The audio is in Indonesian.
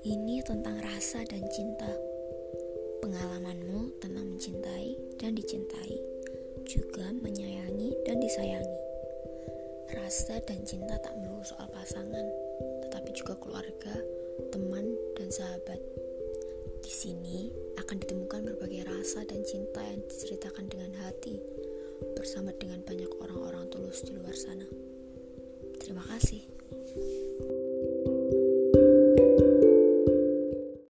Ini tentang rasa dan cinta. Pengalamanmu tentang mencintai dan dicintai, juga menyayangi dan disayangi. Rasa dan cinta tak melulu soal pasangan, tetapi juga keluarga, teman, dan sahabat. Di sini akan ditemukan berbagai rasa dan cinta yang diceritakan dengan hati, bersama dengan banyak orang-orang tulus di luar sana. Terima kasih.